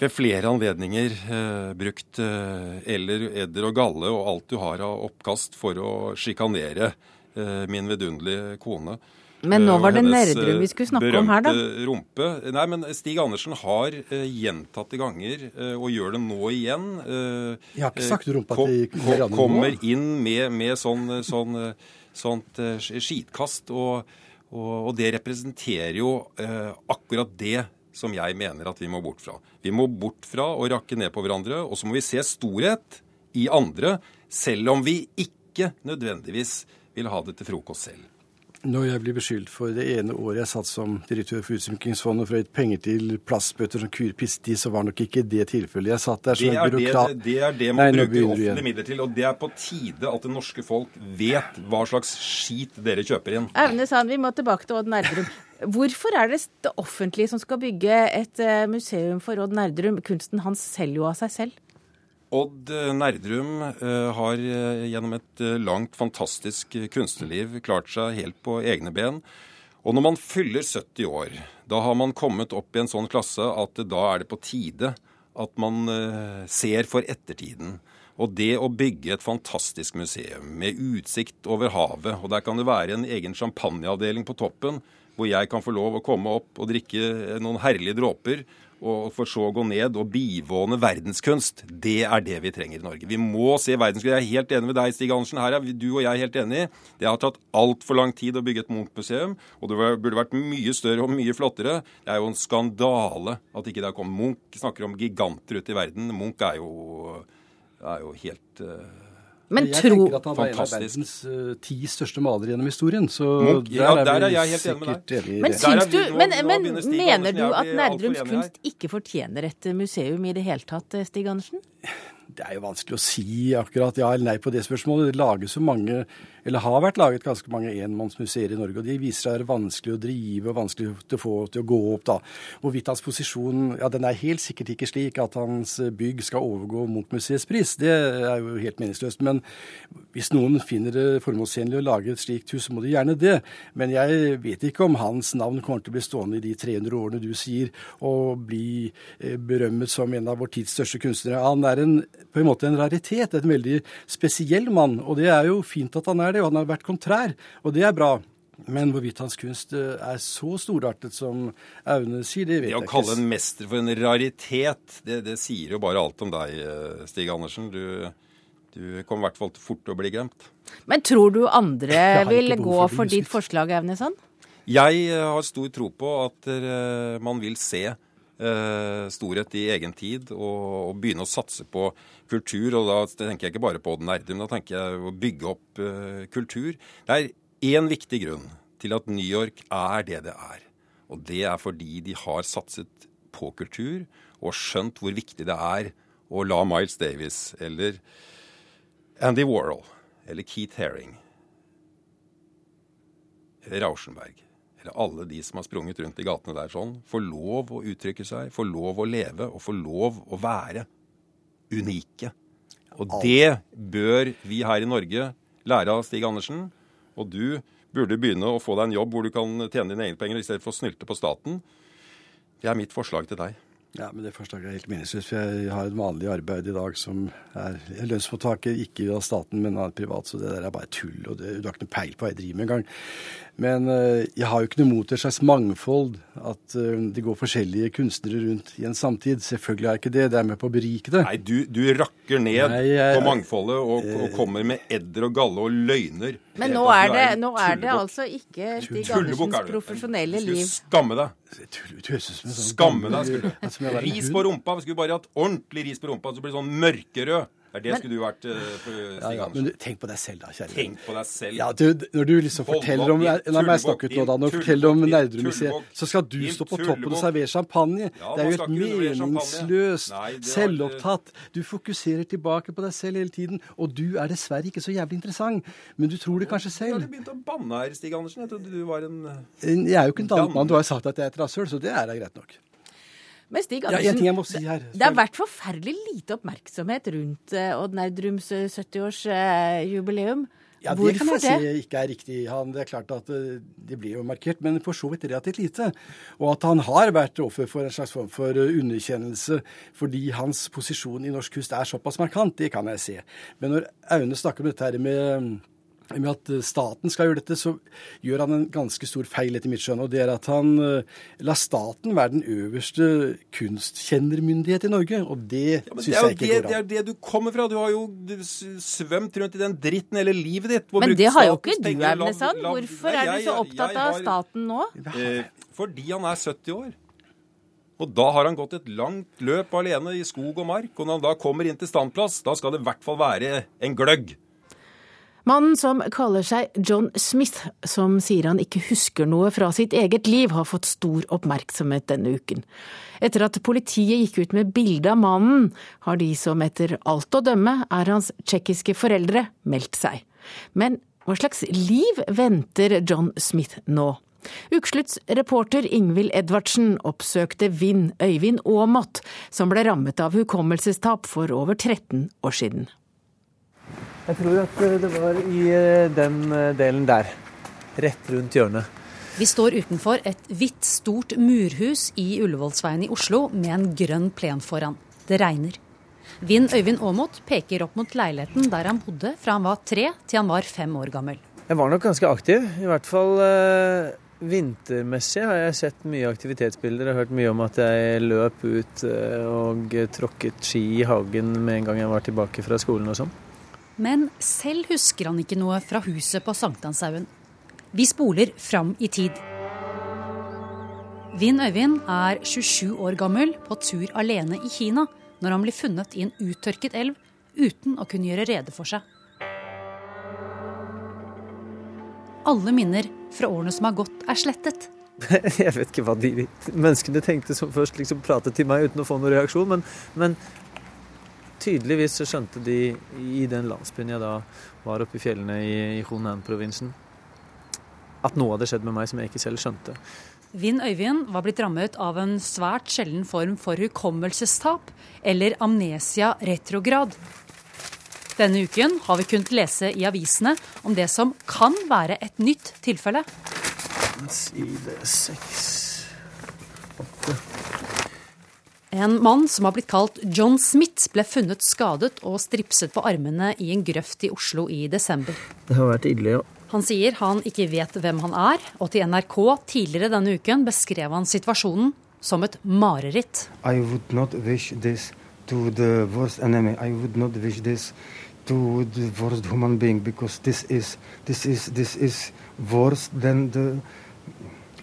ved flere anledninger eh, brukt eh, eller, edder og galle og alt du har av oppkast for å sjikanere eh, min vidunderlige kone. Men nå var det Nerdrum vi skulle snakke om her, da. Rumpe. Nei, men Stig Andersen har uh, gjentatte ganger, uh, og gjør det nå igjen uh, Jeg har ikke sagt rumpa kom, til kom, Kommer inn med, med sånn, sånn, sånt skitkast. og og, og det representerer jo eh, akkurat det som jeg mener at vi må bort fra. Vi må bort fra å rakke ned på hverandre, og så må vi se storhet i andre, selv om vi ikke nødvendigvis vil ha det til frokost selv. Når jeg blir beskyldt for det ene året jeg satt som direktør for Utsmykkingsfondet for å gi penger til plastbøtter som kurer pissti, så var nok ikke det tilfellet. Jeg satt der som en byråkrat. Det, det er det man Nei, bruker offentlige midler til. Og det er på tide at det norske folk vet hva slags skit dere kjøper inn. Aune Sand, vi må tilbake til Odd Nerdrum. Hvorfor er det det offentlige som skal bygge et eh, museum for Odd Nerdrum? Kunsten hans selger jo av seg selv. Odd Nerdrum eh, har eh, gjennom et eh, langt, fantastisk kunstnerliv klart seg helt på egne ben. Og når man fyller 70 år, da har man kommet opp i en sånn klasse at da er det på tide at man ser for ettertiden. Og det å bygge et fantastisk museum med utsikt over havet, og der kan det være en egen champagneavdeling på toppen, hvor jeg kan få lov å komme opp og drikke noen herlige dråper og for så å gå ned og bivåne verdenskunst. Det er det vi trenger i Norge. Vi må se verdenskunst. Jeg er helt enig med deg, Stig Andersen. Her er du og jeg helt enige. Det har tatt altfor lang tid å bygge et Munch-museum, og det burde vært mye større og mye flottere. Det er jo en skandale at ikke det har kommet. Munch snakker om giganter ute i verden. Munch er jo, er jo helt uh men jeg tro... tenker at han var en av verdens uh, ti største malere gjennom historien. Så Munch, ja, der, er, vi er jeg helt enig med deg. Men, syns du, men, men mener du at Nerdrums kunst ikke fortjener et museum i det hele tatt, Stig Andersen? Det er jo vanskelig å si akkurat ja eller nei på det spørsmålet. Det lages så mange eller har vært laget ganske mange enmannsmuseer i Norge, og de viser seg å være vanskelig å drive og vanskelig å få til å gå opp. da. Hvorvidt hans posisjon ja, den er helt sikkert ikke slik at hans bygg skal overgå Munch-museets pris, det er jo helt meningsløst. Men hvis noen finner det formålstjenlig å lage et slikt hus, så må de gjerne det. Men jeg vet ikke om hans navn kommer til å bli stående i de 300 årene du sier, og bli eh, berømmet som en av vår tids største kunstnere. Han er en, på en måte en raritet, en veldig spesiell mann, og det er jo fint at han er er det, og han har vært kontrær, og det er bra. Men hvorvidt hans kunst eh, er så storartet som Aune sier, det vet jeg ikke. Det å kalle en mester for en raritet, det, det, sier jo bare alt om deg, eh, Stig Andersen. Du, du kommer i hvert fall fort til å bli glemt. Men tror du andre vil gå for, for ditt forslag, Aunesson? Jeg eh, har stor tro på at man vil se storhet i egen tid og, og begynne å satse på kultur, og da tenker jeg ikke bare på den nerde, men da tenker jeg å bygge opp uh, kultur. Det er én viktig grunn til at New York er det det er. Og det er fordi de har satset på kultur og skjønt hvor viktig det er å la Miles Davis eller Andy Warhol eller Keith Haring Rauschenberg eller alle de som har sprunget rundt i gatene der sånn, får lov å uttrykke seg, få lov å leve og få lov å være unike. Og det bør vi her i Norge lære av Stig Andersen. Og du burde begynne å få deg en jobb hvor du kan tjene dine egne penger i stedet for å snylte på staten. Det er mitt forslag til deg. Ja, men Det forslaget er helt meningsløst. for Jeg har et vanlig arbeid i dag som er lønnsmottaker, ikke av staten, men av privat. Så det der er bare tull. og det, Du har ikke noe peil på hva jeg driver med engang. Men uh, jeg har jo ikke noe mot et slags mangfold. At uh, det går forskjellige kunstnere rundt i en samtid. Selvfølgelig er ikke det. Det er med på å berike det. Nei, du, du rakker ned Nei, jeg, på mangfoldet og, og, eh, kommer med edder og galle og løgner. Men nå er, det, nå er det altså ikke Stig Andersens profesjonelle liv. Du skulle skamme deg. Sånn skamme deg, skulle du. Ris på rumpa. Vi skulle bare hatt ordentlig ris på rumpa, så blir det sånn mørkerød. Det er det men, skulle du vært uh, ja, ja, Men du, tenk på deg selv, da, kjære Tenk på deg selv. Ja, du, når du liksom forteller om La meg snakke ut nå, da. Når du forteller om Nerdrum-museet, så skal du stå på toppen og servere champagne. Ja, det er jo helt meningsløst. Selvopptatt. Du fokuserer tilbake på deg selv hele tiden. Og du er dessverre ikke så jævlig interessant. Men du tror det kanskje selv. Du har begynt å banne her, Stig Andersen. Jeg trodde du var en Jeg er jo ikke en dannemann. Du har sagt at jeg er et rasshøl, så det er da greit nok. Men Stig Andersen, ja, si det har vært forferdelig lite oppmerksomhet rundt uh, Odd Nerdrums 70-årsjubileum. Uh, ja, Det kan jeg si ikke er riktig. Han, det er klart at det blir jo markert, men for så vidt relativt lite. Og at han har vært offer for en slags form for underkjennelse fordi hans posisjon i norsk kunst er såpass markant, det kan jeg se. Men når Aune snakker om dette her med med at eh, staten skal gjøre dette, så gjør han en ganske stor feil, etter mitt skjønn. Og det er at han uh, lar staten være den øverste kunstkjennermyndighet i Norge. Og det ja, syns jeg ikke det, går an. Det er det du kommer fra. Du har jo svømt rundt i den dritten hele livet ditt. Men det har jo ikke du, Ernesand. Hvorfor nei, jeg, er du så opptatt jeg, jeg, av staten nå? Eh, fordi han er 70 år. Og da har han gått et langt løp alene i skog og mark. Og når han da kommer inn til standplass, da skal det i hvert fall være en gløgg. Mannen som kaller seg John Smith, som sier han ikke husker noe fra sitt eget liv, har fått stor oppmerksomhet denne uken. Etter at politiet gikk ut med bilde av mannen, har de som etter alt å dømme er hans tsjekkiske foreldre, meldt seg. Men hva slags liv venter John Smith nå? Ukeslutts reporter Ingvild Edvardsen oppsøkte Vinn Øyvind Aamodt, som ble rammet av hukommelsestap for over 13 år siden. Jeg tror at eh, det var i eh, den eh, delen der. Rett rundt hjørnet. Vi står utenfor et hvitt, stort murhus i Ullevålsveien i Oslo med en grønn plen foran. Det regner. Vinn Øyvind Aamodt peker opp mot leiligheten der han bodde fra han var tre til han var fem år gammel. Jeg var nok ganske aktiv. I hvert fall eh, vintermessig har jeg sett mye aktivitetsbilder. Jeg har hørt mye om at jeg løp ut eh, og tråkket ski i hagen med en gang jeg var tilbake fra skolen og sånn. Men selv husker han ikke noe fra huset på Sankthanshaugen. Vi spoler fram i tid. Vinn Øyvind er 27 år gammel på tur alene i Kina når han blir funnet i en uttørket elv uten å kunne gjøre rede for seg. Alle minner fra årene som har gått, er slettet. Jeg vet ikke hva de menneskene tenkte som først liksom pratet til meg uten å få noen reaksjon, men, men tydeligvis så skjønte de i den landsbyen jeg da var oppe i fjellene i, i Hunan-provinsen, at noe hadde skjedd med meg som jeg ikke selv skjønte. Vinn Øyvind var blitt rammet av en svært sjelden form for hukommelsestap, eller amnesia retrograd. Denne uken har vi kunnet lese i avisene om det som kan være et nytt tilfelle. Side seks, åtte en mann som har blitt kalt John Smith, ble funnet skadet og stripset på armene i en grøft i Oslo i desember. Det har vært ille, ja. Han sier han ikke vet hvem han er, og til NRK tidligere denne uken beskrev han situasjonen som et mareritt. I would not wish this to the worst enemy. I would not wish this to the worst human being because this is this is this is worse than the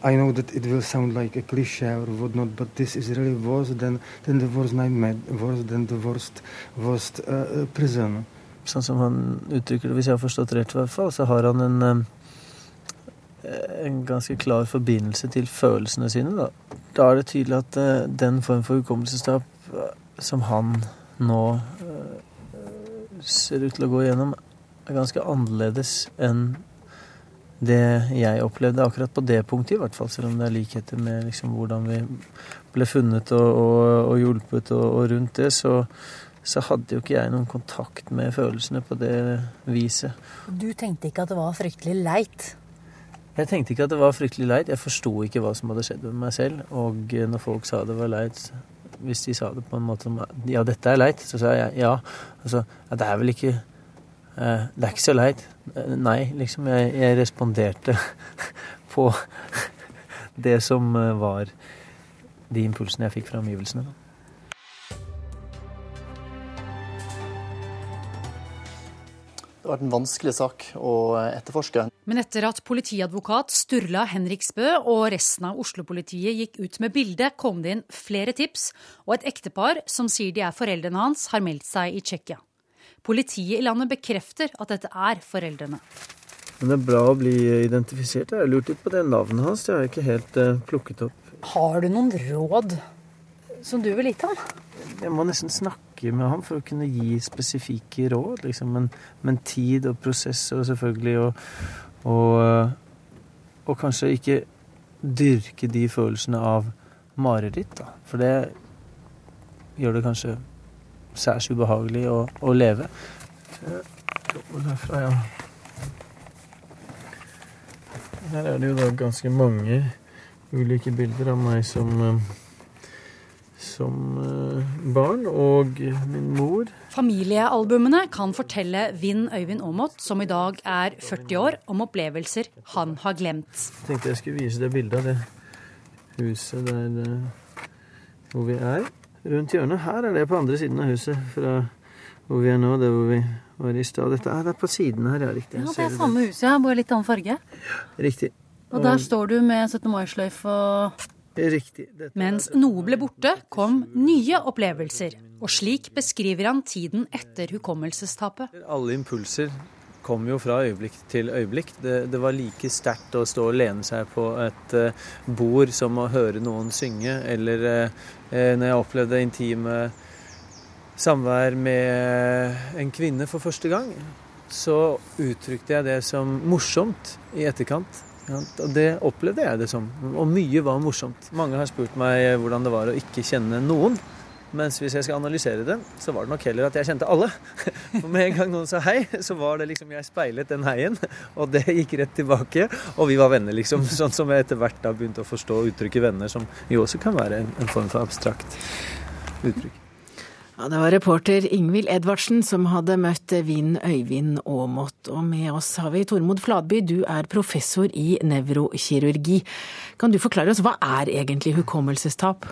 I know that it will sound like a cliche or whatnot, but this is really worse than, than the worst nightmare, worse than the worst, worst uh, prison. Sånn som han uttrykker det, hvis jeg har forstått rett, i hvert fall, så har han en, en ganske klar forbindelse til følelsene sine. Da, da er det tydelig at uh, den form for hukommelsestap uh, som han nå uh, ser ut til å gå igjennom, er ganske annerledes enn det jeg opplevde akkurat på det punktet, i hvert fall. Selv om det er likheter med liksom, hvordan vi ble funnet og, og, og hjulpet og, og, rundt det, så, så hadde jo ikke jeg noen kontakt med følelsene på det viset. Du tenkte ikke at det var fryktelig leit? Jeg tenkte ikke at det var fryktelig leit. Jeg forsto ikke hva som hadde skjedd med meg selv. Og når folk sa det var leit, hvis de sa det på en måte som ja, dette er leit, så sa jeg ja. Altså, ja, det er vel ikke eh, Det er ikke så leit. Nei, liksom. Jeg, jeg responderte på det som eh, var de impulsene jeg fikk fra omgivelsene. Det har vært en vanskelig sak å etterforske. Men etter at politiadvokat Sturla Henriksbø og resten av Oslo-politiet gikk ut med bildet, kom det inn flere tips, og et ektepar som sier de er foreldrene hans, har meldt seg i Tsjekkia. Politiet i landet bekrefter at dette er foreldrene. Men det er bra å bli identifisert. Jeg har lurt litt på det navnet hans. Det har jeg ikke helt uh, plukket opp. Har du noen råd som du vil gitt ham? Jeg må nesten snakke med ham for å kunne gi spesifikke råd. Liksom. Men, men, tid og prosess og selvfølgelig og, og, og kanskje ikke dyrke de følelsene av mareritt, da. For det gjør det kanskje særs ubehagelig å, å leve. Derfra, ja. Her er det jo da ganske mange ulike bilder av meg som som eh, barn, og min mor. Familiealbumene kan fortelle Vinn Øyvind Aamodt, som i dag er 40 år, om opplevelser han har glemt. Jeg tenkte jeg skulle vise det bildet av det huset der eh, hvor vi er. Rundt hjørnet. Her er det på andre siden av huset fra hvor vi er nå, der hvor vi var i stad. Dette er der på siden her, ja. Riktig. Ja, det er samme huset, bare litt annen farge. Ja, Riktig. Og der står du med 17. mai-sløyfe og Riktig. Dette Mens noe ble borte, kom nye opplevelser. Og slik beskriver han tiden etter hukommelsestapet. Alle impulser kom jo fra øyeblikk til øyeblikk. Det, det var like sterkt å stå og lene seg på et uh, bord som å høre noen synge, eller uh, når jeg opplevde intime samvær med en kvinne for første gang, så uttrykte jeg det som morsomt i etterkant. Og Det opplevde jeg det som. Og mye var morsomt. Mange har spurt meg hvordan det var å ikke kjenne noen. Mens hvis jeg skal analysere det, så var det nok heller at jeg kjente alle. For med en gang noen sa hei, så var det liksom jeg speilet den heien, og det gikk rett tilbake. Og vi var venner, liksom. Sånn som jeg etter hvert da begynte å forstå uttrykket venner, som jo også kan være en, en form for abstrakt uttrykk. Ja, Det var reporter Ingvild Edvardsen som hadde møtt Vinn Øyvind Aamodt. Og med oss har vi Tormod Fladby, du er professor i nevrokirurgi. Kan du forklare oss, hva er egentlig hukommelsestap?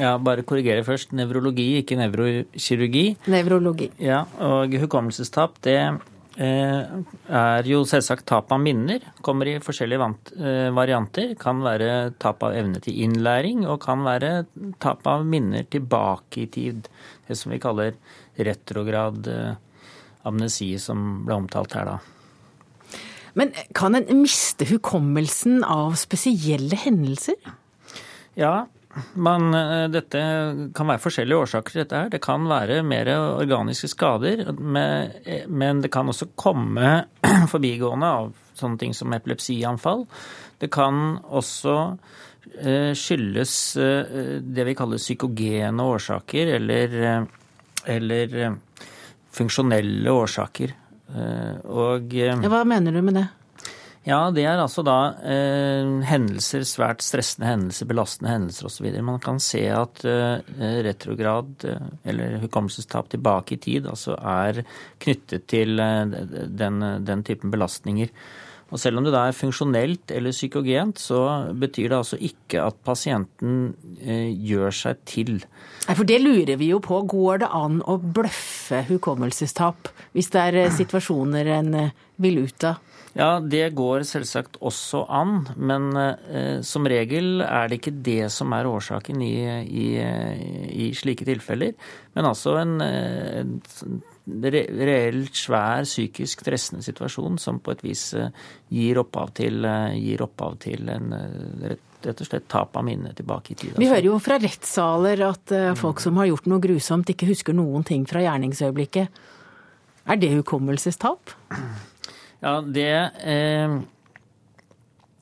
Ja, bare korrigere først. Nevrologi, ikke nevrokirurgi. Nevrologi. Ja, og hukommelsestap, det Eh, er jo selvsagt tap av minner. Kommer i forskjellige eh, varianter. Kan være tap av evne til innlæring, og kan være tap av minner tilbake i tid. Det som vi kaller retrograd eh, amnesi, som ble omtalt her da. Men kan en miste hukommelsen av spesielle hendelser? Ja, men eh, dette kan være forskjellige årsaker dette. her. Det kan være mer organiske skader, men det kan også komme forbigående av sånne ting som epilepsianfall. Det kan også eh, skyldes eh, det vi kaller psykogene årsaker, eller, eller funksjonelle årsaker. Og Hva mener du med det? Ja, det er altså da eh, hendelser, svært stressende hendelser, belastende hendelser osv. Man kan se at eh, retrograd, eh, eller hukommelsestap tilbake i tid, altså er knyttet til eh, den, den, typen belastninger. Og selv om det da er funksjonelt eller psykogent, så betyr det altså ikke at pasienten eh, gjør seg til. Nei, For det lurer vi jo på. Går det an å bløffe hukommelsestap hvis det er eh, situasjoner en vil ut av? Ja, det går selvsagt også an, men eh, som regel er det ikke det som er årsaken i, i, i slike tilfeller. Men altså en, eh, en reelt svær psykisk stressende situasjon som på et vis eh, gir opphav til, eh, gir opphav til en rett rett og slett tap av minnet tilbake i tid. Vi hører jo fra rettssaler at folk som har gjort noe grusomt, ikke husker noen ting fra gjerningsøyeblikket. Er det hukommelsestap? Ja, det eh,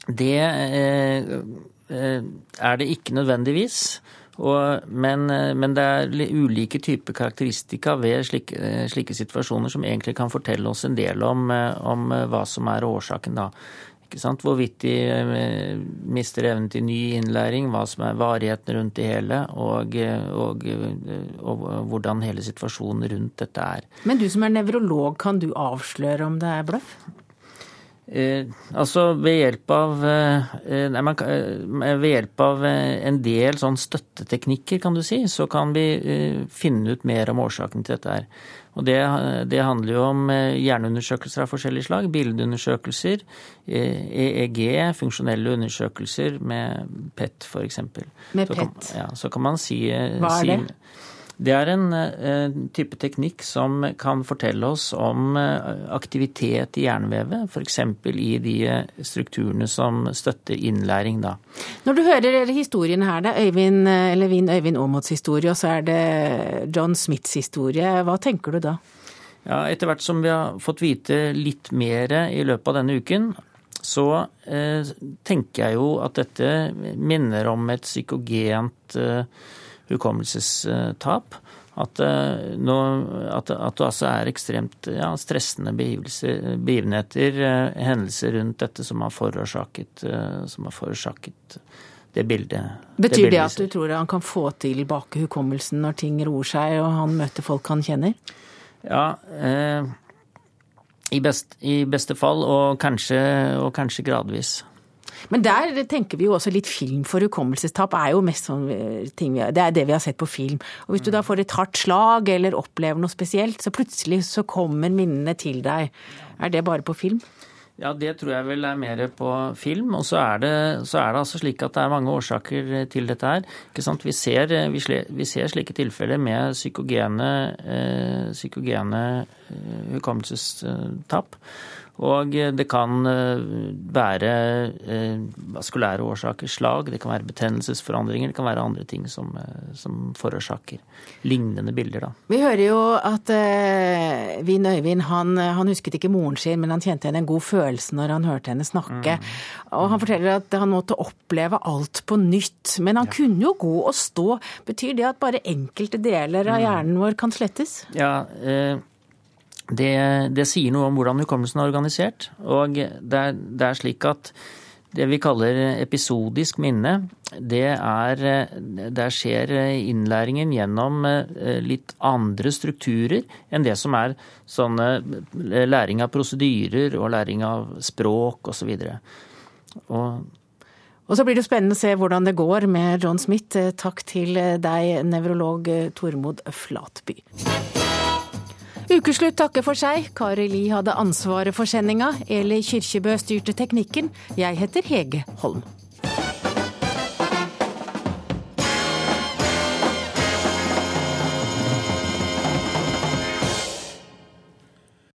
Det eh, er det ikke nødvendigvis. Og, men, men, det er ulike typer karakteristika ved slike, slike, situasjoner som egentlig kan fortelle oss en del om, om hva som er årsaken. da. Hvorvidt de eh, mister evnen til ny innlæring, hva som er varigheten rundt det hele, og, og, og, hvordan hele situasjonen rundt dette er. Men du som er nevrolog, kan du avsløre om det er bløff? Eh, altså ved hjelp av eh, nei, man, eh, Ved hjelp av eh, en del sånn støtteteknikker, kan du si, så kan vi eh, finne ut mer om årsaken til dette her. Og det, det, handler jo om eh, hjerneundersøkelser av forskjellige slag. Bildeundersøkelser, EEG, funksjonelle undersøkelser med PET f.eks. Med PET? Kan, ja, så kan man si Hva er det? Det er en uh, type teknikk som kan fortelle oss om uh, aktivitet i hjernevevet, f.eks. i de uh, strukturene som støtter innlæring. Da. Når du hører historiene her, det er Øyvind, eller Vin Øyvind Aamods historie, og så er det John Smiths historie, hva tenker du da? Ja, Etter hvert som vi har fått vite litt mer i løpet av denne uken, så tenker jeg jo at dette minner om et psykogent hukommelsestap. At, eh, nå, at, at, det altså er ekstremt ja, stressende begivenheter, eh, hendelser rundt dette, som har forårsaket, eh, som har forårsaket det bildet. Betyr det, det, at du tror han kan få tilbake hukommelsen når ting roer seg og han møter folk han kjenner? Ja, eh, i, best, i, beste fall, og kanskje, og kanskje gradvis. Men der tenker vi jo også litt film for hukommelsestap er jo mest sånn eh, ting vi, Det er det vi har sett på film. Og hvis du da får et hardt slag eller opplever noe spesielt, så plutselig så kommer minnene til deg. Er det bare på film? Ja, det tror jeg vel er mer på film. Og så er, det, så er det altså slik at det er mange årsaker til dette her. Ikke sant? Vi, ser, vi, vi ser slike tilfeller med psykogene, eh, psykogene eh, hukommelsestap. Og det kan eh, være eh, vaskulære årsaker, slag, det kan være betennelsesforandringer, det kan være andre ting som, eh, som forårsaker lignende bilder. Da. Vi hører jo at eh, Vin Øyvind han, han, husket ikke moren sin, men han kjente henne en god følelse når han hørte henne snakke. Mm. Og han forteller at han måtte oppleve alt på nytt. Men han ja. kunne jo gå og stå. Betyr det at bare enkelte deler av mm. hjernen vår kan slettes? Ja, uh, det, det, sier noe om hvordan hukommelsen er organisert. Og det er, det er, slik at det vi kaller episodisk minne, det er Der skjer innlæringen gjennom eh, litt andre strukturer enn det som er sånne læring av prosedyrer og læring av språk osv. Og og så blir det spennende å se hvordan det går med John Smith. Takk til deg, nevrolog Tormod Flatby. Ukeslutt takker for seg. Kari Li hadde ansvaret for sendinga. Eli Kyrkjebø styrte teknikken. Jeg heter Hege Holm.